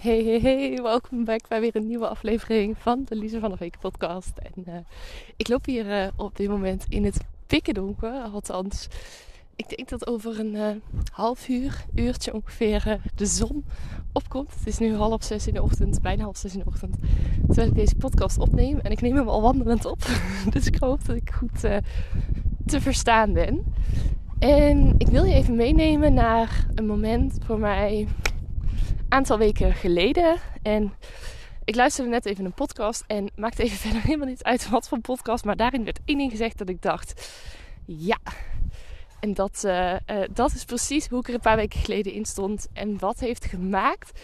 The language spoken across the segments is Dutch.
Hey, hey, hey, welkom back bij weer een nieuwe aflevering van de Lise van der Week podcast. En uh, ik loop hier uh, op dit moment in het pikken donker, althans ik denk dat over een uh, half uur, uurtje ongeveer, de zon opkomt. Het is nu half zes in de ochtend, bijna half zes in de ochtend. Terwijl ik deze podcast opneem. En ik neem hem al wandelend op. dus ik hoop dat ik goed te verstaan ben. En ik wil je even meenemen naar een moment voor mij aantal weken geleden. En ik luisterde net even een podcast en maakte even verder helemaal niet uit wat voor podcast. Maar daarin werd één ding gezegd dat ik dacht: ja, en dat, uh, uh, dat is precies hoe ik er een paar weken geleden in stond. En wat heeft gemaakt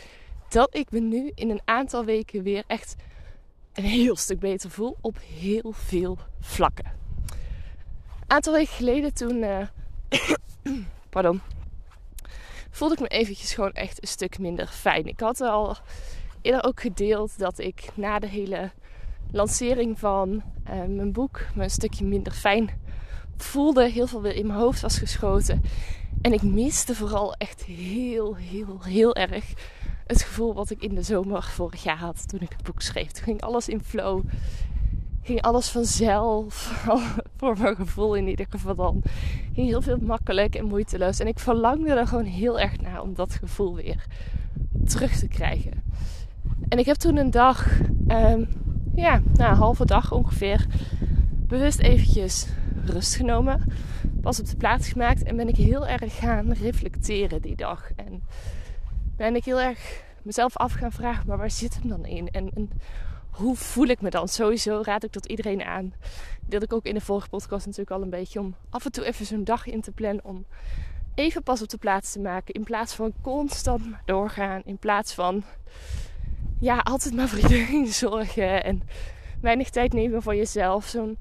dat ik me nu in een aantal weken weer echt een heel stuk beter voel op heel veel vlakken. Een aantal weken geleden toen, uh, pardon, voelde ik me eventjes gewoon echt een stuk minder fijn. Ik had al eerder ook gedeeld dat ik na de hele lancering van mijn boek me een stukje minder fijn voelde, heel veel weer in mijn hoofd was geschoten. En ik miste vooral echt heel, heel, heel erg het gevoel wat ik in de zomer vorig jaar had toen ik het boek schreef. Toen ging alles in flow. Ging alles vanzelf. Voor mijn gevoel in ieder geval dan. Heel veel makkelijk en moeiteloos. En ik verlangde er gewoon heel erg naar om dat gevoel weer terug te krijgen. En ik heb toen een dag, um, ja, na een halve dag ongeveer, bewust eventjes rust genomen. Pas op de plaats gemaakt en ben ik heel erg gaan reflecteren die dag. En ben ik heel erg mezelf af gaan vragen, maar waar zit hem dan in? En, en hoe voel ik me dan? Sowieso raad ik tot iedereen aan. Dat ik ook in de vorige podcast natuurlijk al een beetje om af en toe even zo'n dag in te plannen. Om even pas op de plaats te maken. In plaats van constant doorgaan. In plaats van ja, altijd maar voor iedereen zorgen. En weinig tijd nemen voor jezelf. Zo'n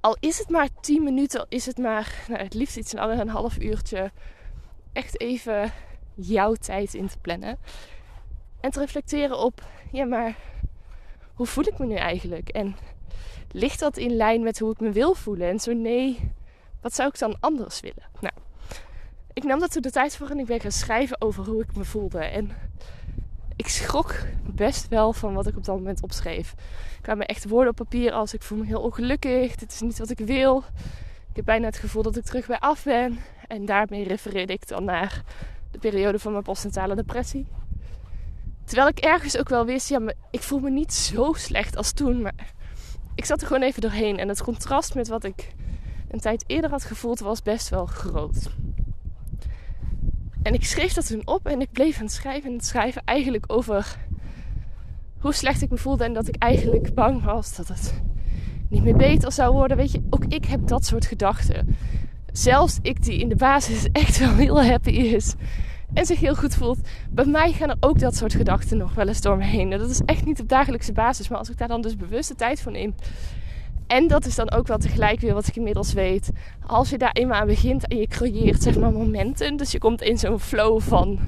al is het maar 10 minuten, al is het maar nou, het liefst iets een half uurtje. Echt even jouw tijd in te plannen. En te reflecteren op, ja maar, hoe voel ik me nu eigenlijk? En ligt dat in lijn met hoe ik me wil voelen? En zo nee, wat zou ik dan anders willen? Nou, ik nam dat toen de tijd voor en ik ben gaan schrijven over hoe ik me voelde. En ik schrok best wel van wat ik op dat moment opschreef. Ik kwamen echt woorden op papier als ik voel me heel ongelukkig. Dit is niet wat ik wil. Ik heb bijna het gevoel dat ik terug bij af ben. En daarmee refereerde ik dan naar de periode van mijn postnatale depressie. Terwijl ik ergens ook wel wist, ja, maar ik voel me niet zo slecht als toen. Maar ik zat er gewoon even doorheen. En het contrast met wat ik een tijd eerder had gevoeld was best wel groot. En ik schreef dat toen op en ik bleef aan het schrijven en het schrijven eigenlijk over hoe slecht ik me voelde en dat ik eigenlijk bang was dat het niet meer beter zou worden. Weet je, ook ik heb dat soort gedachten. Zelfs ik die in de basis echt wel heel happy is en zich heel goed voelt. Bij mij gaan er ook dat soort gedachten nog wel eens door me heen. Dat is echt niet op dagelijkse basis, maar als ik daar dan dus bewust de tijd voor neem en dat is dan ook wel tegelijk weer wat ik inmiddels weet. Als je daar eenmaal aan begint en je creëert zeg maar momenten. Dus je komt in zo'n flow van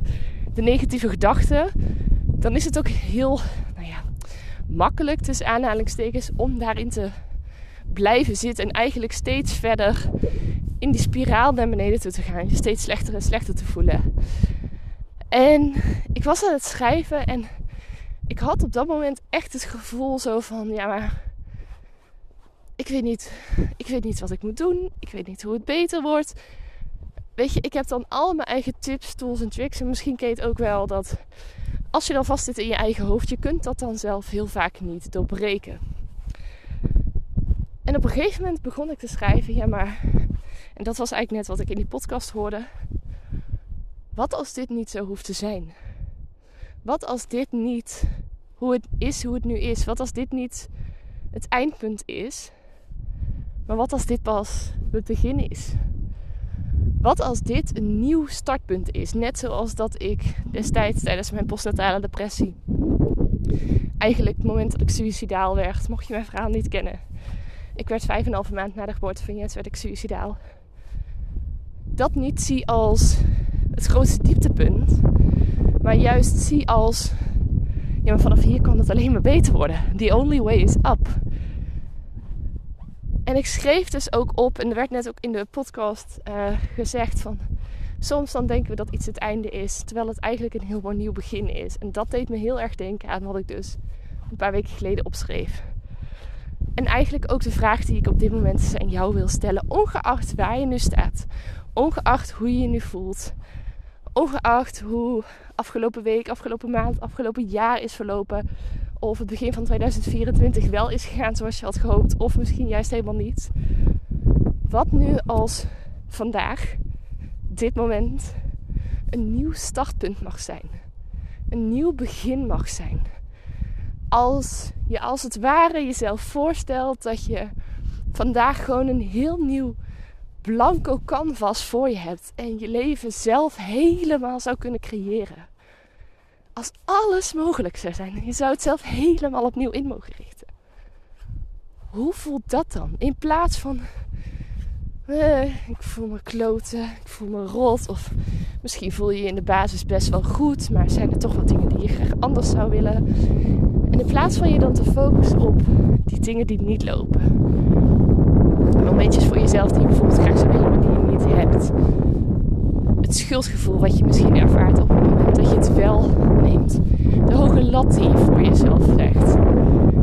de negatieve gedachten. Dan is het ook heel nou ja, makkelijk tussen aanhalingstekens om daarin te blijven zitten. En eigenlijk steeds verder in die spiraal naar beneden toe te gaan. Je steeds slechter en slechter te voelen. En ik was aan het schrijven en ik had op dat moment echt het gevoel zo van... Ja, maar ik weet niet, ik weet niet wat ik moet doen. Ik weet niet hoe het beter wordt. weet je, ik heb dan al mijn eigen tips, tools en tricks. En misschien ken je het ook wel dat als je dan vast zit in je eigen hoofd, je kunt dat dan zelf heel vaak niet doorbreken. En op een gegeven moment begon ik te schrijven, ja maar, en dat was eigenlijk net wat ik in die podcast hoorde. Wat als dit niet zo hoeft te zijn? Wat als dit niet hoe het is, hoe het nu is? Wat als dit niet het eindpunt is? Maar wat als dit pas het begin is? Wat als dit een nieuw startpunt is? Net zoals dat ik destijds tijdens mijn postnatale depressie. Eigenlijk het moment dat ik suicidaal werd, mocht je mijn verhaal niet kennen. Ik werd vijf en een halve maand na de geboorte van Jens werd ik suicidaal. Dat niet zie als het grootste dieptepunt. Maar juist zie als... Ja, maar vanaf hier kan het alleen maar beter worden. The only way is up. En ik schreef dus ook op, en er werd net ook in de podcast uh, gezegd van... Soms dan denken we dat iets het einde is, terwijl het eigenlijk een heel mooi nieuw begin is. En dat deed me heel erg denken aan wat ik dus een paar weken geleden opschreef. En eigenlijk ook de vraag die ik op dit moment aan jou wil stellen, ongeacht waar je nu staat, ongeacht hoe je je nu voelt, ongeacht hoe afgelopen week, afgelopen maand, afgelopen jaar is verlopen, of het begin van 2024 wel is gegaan zoals je had gehoopt, of misschien juist helemaal niet. Wat nu als vandaag, dit moment, een nieuw startpunt mag zijn, een nieuw begin mag zijn. Als je als het ware jezelf voorstelt dat je vandaag gewoon een heel nieuw blanco canvas voor je hebt en je leven zelf helemaal zou kunnen creëren. Als alles mogelijk zou zijn, je zou het zelf helemaal opnieuw in mogen richten. Hoe voelt dat dan? In plaats van, eh, ik voel me kloten, ik voel me rot, of misschien voel je je in de basis best wel goed, maar zijn er toch wat dingen die je graag anders zou willen? En in plaats van je dan te focussen op die dingen die niet lopen, momentjes voor jezelf die je bijvoorbeeld graag zou willen, maar die je niet hebt. Het schuldgevoel wat je misschien ervaart op het moment dat je het wel neemt. De hoge lat die je voor jezelf legt.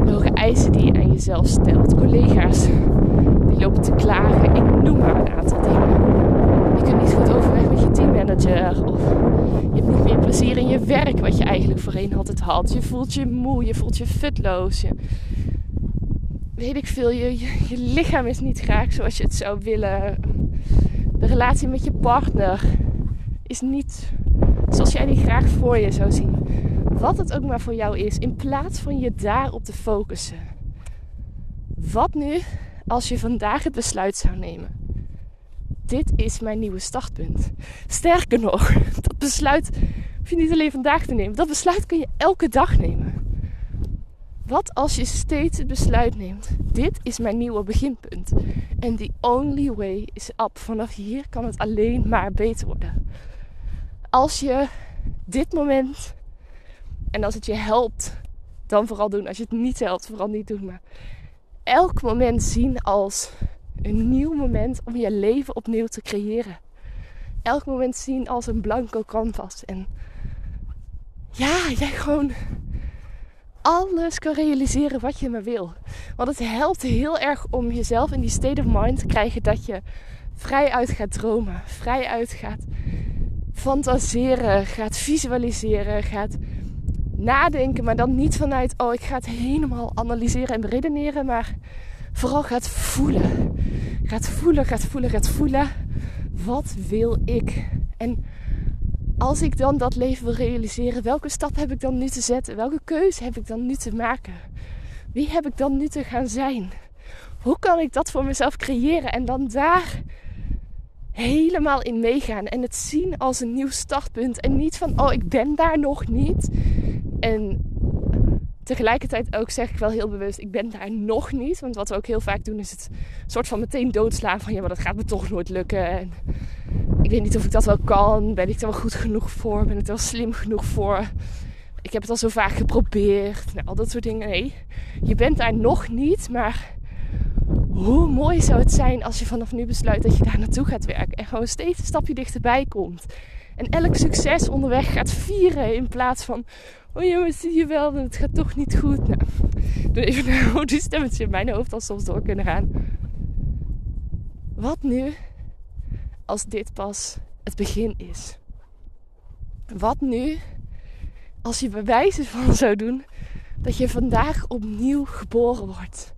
De hoge eisen die je aan jezelf stelt. Collega's die lopen te klagen. Ik noem maar een aantal dingen. Je kunt niet goed overweg met je teammanager. Of je hebt niet meer plezier in je werk wat je eigenlijk voorheen altijd had. Je voelt je moe, je voelt je futloos. Weet ik veel, je, je, lichaam is niet graag zoals je het zou willen. De relatie met je partner is niet zoals jij die graag voor je zou zien. Wat het ook maar voor jou is, in plaats van je daarop te focussen. Wat nu als je vandaag het besluit zou nemen? Dit is mijn nieuwe startpunt. Sterker nog, dat besluit hoef je niet alleen vandaag te nemen. Dat besluit kun je elke dag nemen. Wat als je steeds het besluit neemt: dit is mijn nieuwe beginpunt. En the only way is up. Vanaf hier kan het alleen maar beter worden. Als je dit moment, en als het je helpt, dan vooral doen. Als je het niet helpt, vooral niet doen. Maar elk moment zien als een nieuw moment om je leven opnieuw te creëren. Elk moment zien als een blanco canvas. En ja, jij gewoon alles kan realiseren wat je maar wil. Want het helpt heel erg om jezelf in die state of mind te krijgen dat je vrij uit gaat dromen, vrij uit gaat fantaseren, gaat visualiseren, gaat nadenken, maar dan niet vanuit oh ik ga het helemaal analyseren en beredeneren, maar vooral gaat voelen. Gaat voelen, gaat voelen, gaat voelen. Wat wil ik? En als ik dan dat leven wil realiseren, welke stap heb ik dan nu te zetten? Welke keuze heb ik dan nu te maken? Wie heb ik dan nu te gaan zijn? Hoe kan ik dat voor mezelf creëren en dan daar helemaal in meegaan en het zien als een nieuw startpunt en niet van oh ik ben daar nog niet en tegelijkertijd ook zeg ik wel heel bewust ik ben daar nog niet want wat we ook heel vaak doen is het soort van meteen doodslaan van ja maar dat gaat me toch nooit lukken en ik weet niet of ik dat wel kan. Ben ik er wel goed genoeg voor? Ben ik er wel slim genoeg voor? Ik heb het al zo vaak geprobeerd. Nou, al dat soort dingen. Nee, je bent daar nog niet. Maar hoe mooi zou het zijn als je vanaf nu besluit dat je daar naartoe gaat werken. En gewoon steeds een stapje dichterbij komt. En elk succes onderweg gaat vieren. In plaats van, oh jongens, zie je wel, het gaat toch niet goed. Nou, doe even hoe die stemmetje in mijn hoofd al soms door kunnen gaan. Wat nu als dit pas het begin is. Wat nu als je bewijzen van zou doen dat je vandaag opnieuw geboren wordt?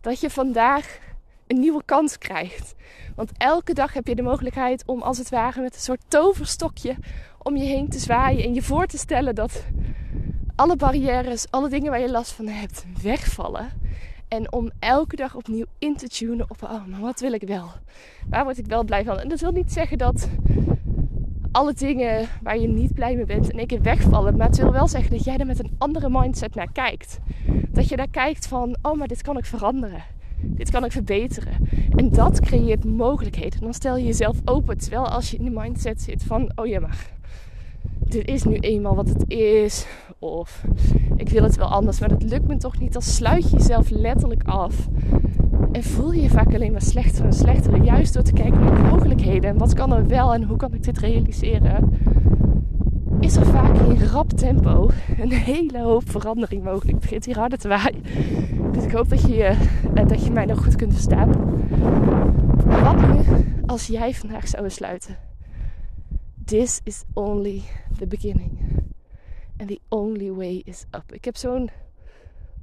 Dat je vandaag een nieuwe kans krijgt. Want elke dag heb je de mogelijkheid om als het ware met een soort toverstokje om je heen te zwaaien en je voor te stellen dat alle barrières, alle dingen waar je last van hebt, wegvallen. En om elke dag opnieuw in te tunen op, oh, maar wat wil ik wel? Waar word ik wel blij van? En dat wil niet zeggen dat alle dingen waar je niet blij mee bent in één keer wegvallen. Maar het wil wel zeggen dat jij er met een andere mindset naar kijkt. Dat je daar kijkt van, oh, maar dit kan ik veranderen. Dit kan ik verbeteren. En dat creëert mogelijkheden. Dan stel je jezelf open. Terwijl als je in de mindset zit van, oh ja, maar dit is nu eenmaal wat het is. Of ik wil het wel anders, maar dat lukt me toch niet. Dan sluit je jezelf letterlijk af. En voel je je vaak alleen maar slechter en slechter. Juist door te kijken naar de mogelijkheden. En wat kan er wel en hoe kan ik dit realiseren? Is er vaak in rap tempo een hele hoop verandering mogelijk. Het begint hier harder te waaien. Dus ik hoop dat je, uh, dat je mij nog goed kunt verstaan. Wat nu als jij vandaag zou besluiten? This is only the beginning. And the only way is up. Ik heb zo'n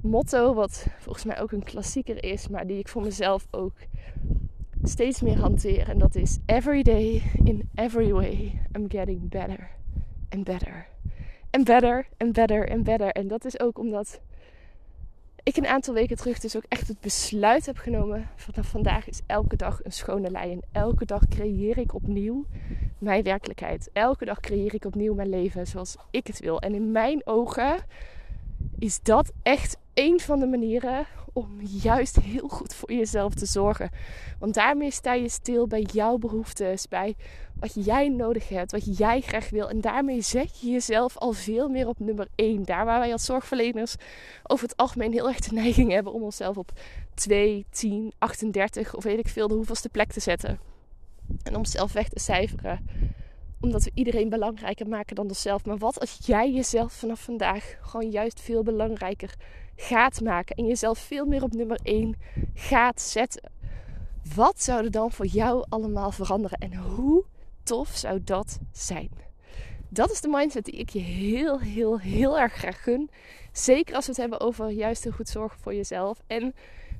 motto, wat volgens mij ook een klassieker is, maar die ik voor mezelf ook steeds meer hanteer. En dat is: Every day, in every way, I'm getting better and better. And better and better and better. En dat is ook omdat ik een aantal weken terug dus ook echt het besluit heb genomen. Vanaf vandaag is elke dag een schone lei. En elke dag creëer ik opnieuw mijn werkelijkheid. Elke dag creëer ik opnieuw mijn leven zoals ik het wil. En in mijn ogen is dat echt een van de manieren om juist heel goed voor jezelf te zorgen. Want daarmee sta je stil bij jouw behoeftes, bij wat jij nodig hebt, wat jij graag wil. En daarmee zet je jezelf al veel meer op nummer 1. Daar waar wij als zorgverleners over het algemeen heel erg de neiging hebben om onszelf op 2, 10, 38 of weet ik veel de hoeveelste plek te zetten. En om zelf weg te cijferen omdat we iedereen belangrijker maken dan onszelf. Maar wat als jij jezelf vanaf vandaag gewoon juist veel belangrijker gaat maken. En jezelf veel meer op nummer 1 gaat zetten. Wat zou er dan voor jou allemaal veranderen? En hoe tof zou dat zijn? Dat is de mindset die ik je heel, heel, heel erg graag gun. Zeker als we het hebben over juist heel goed zorgen voor jezelf. En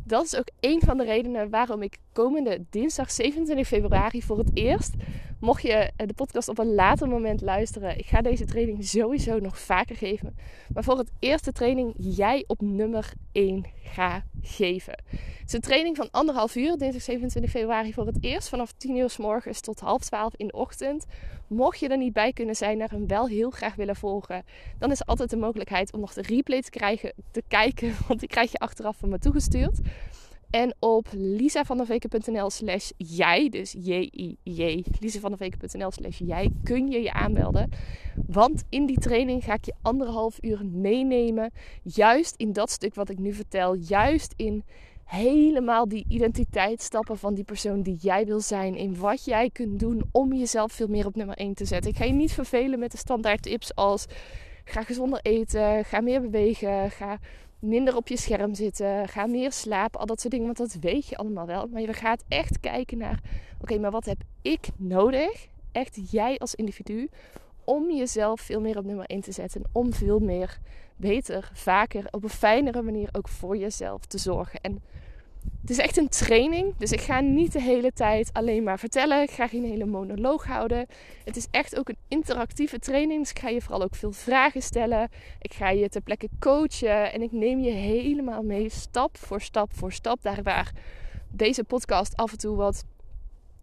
dat is ook een van de redenen waarom ik komende dinsdag 27 februari voor het eerst, mocht je eh, de podcast op een later moment luisteren, ik ga deze training sowieso nog vaker geven. Maar voor het eerste training jij op nummer 1 ga geven. Het is een training van anderhalf uur, dinsdag 27 februari voor het eerst, vanaf 10 uur s morgens tot half 12 in de ochtend. Mocht je er niet bij kunnen zijn en hem wel heel graag willen volgen, dan is altijd de mogelijkheid om nog de replay te, krijgen, te kijken, want die krijg je achteraf van me toegestuurd. En op lisavanderveken.nl slash jij, dus J-I-J, lisavanderveken.nl slash jij, kun je je aanmelden. Want in die training ga ik je anderhalf uur meenemen. Juist in dat stuk wat ik nu vertel. Juist in helemaal die identiteitsstappen van die persoon die jij wil zijn. In wat jij kunt doen om jezelf veel meer op nummer 1 te zetten. Ik ga je niet vervelen met de standaard tips als ga gezonder eten, ga meer bewegen, ga minder op je scherm zitten, ga meer slapen, al dat soort dingen. Want dat weet je allemaal wel. Maar je gaat echt kijken naar, oké, maar wat heb ik nodig? Echt jij als individu om jezelf veel meer op nummer 1 te zetten. Om veel meer, beter, vaker, op een fijnere manier ook voor jezelf te zorgen. En het is echt een training. Dus ik ga niet de hele tijd alleen maar vertellen. Ik ga geen hele monoloog houden. Het is echt ook een interactieve training. Dus ik ga je vooral ook veel vragen stellen. Ik ga je ter plekke coachen. En ik neem je helemaal mee, stap voor stap voor stap. Daar waar deze podcast af en toe wat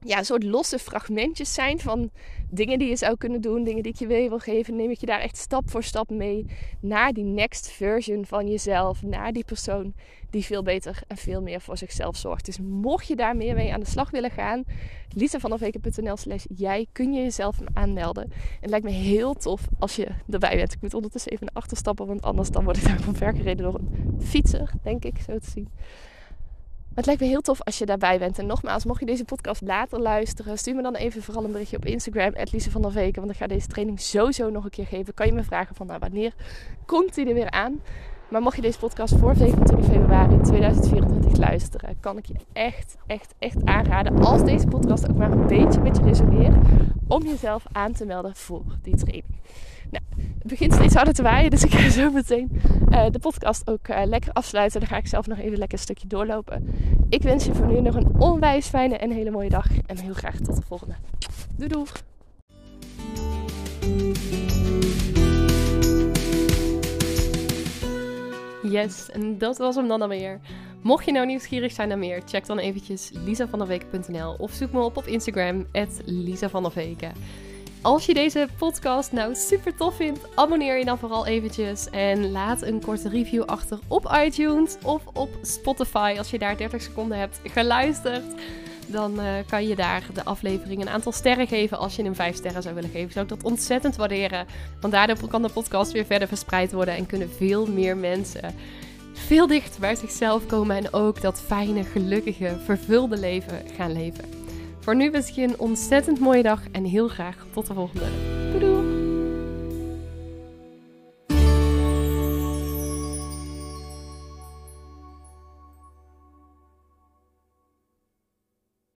ja, een soort losse fragmentjes zijn van dingen die je zou kunnen doen, dingen die ik je mee wil geven, neem ik je daar echt stap voor stap mee naar die next version van jezelf, naar die persoon die veel beter en veel meer voor zichzelf zorgt. Dus mocht je daar meer mee aan de slag willen gaan, lisavanafweken.nl slash jij kun je jezelf aanmelden. Het lijkt me heel tof als je erbij bent. Ik moet ondertussen even naar achter stappen, want anders dan word ik daar van ver gereden door een fietser, denk ik, zo te zien het lijkt me heel tof als je daarbij bent. En nogmaals, mocht je deze podcast later luisteren, stuur me dan even vooral een berichtje op Instagram, Lise van der Veken. Want ik ga deze training sowieso nog een keer geven. Kan je me vragen van nou, wanneer komt die er weer aan? Maar mocht je deze podcast voor 27 februari 2024 luisteren, kan ik je echt, echt, echt aanraden, als deze podcast ook maar een beetje met je resoneert, om jezelf aan te melden voor die training. Nou, het begint steeds harder te waaien, dus ik ga zo meteen uh, de podcast ook uh, lekker afsluiten. Dan ga ik zelf nog even lekker een stukje doorlopen. Ik wens je voor nu nog een onwijs fijne en hele mooie dag. En heel graag tot de volgende. Doei! Yes, en dat was hem dan alweer. Mocht je nou nieuwsgierig zijn naar meer, check dan eventjes lisavanderweken.nl of zoek me op op Instagram, Veken. Als je deze podcast nou super tof vindt, abonneer je dan vooral eventjes en laat een korte review achter op iTunes of op Spotify als je daar 30 seconden hebt geluisterd. Dan uh, kan je daar de aflevering een aantal sterren geven. Als je hem 5 sterren zou willen geven, zou ik dat ontzettend waarderen. Want daardoor kan de podcast weer verder verspreid worden en kunnen veel meer mensen veel dichter bij zichzelf komen en ook dat fijne, gelukkige, vervulde leven gaan leven. Voor nu wens ik je een ontzettend mooie dag en heel graag tot de volgende.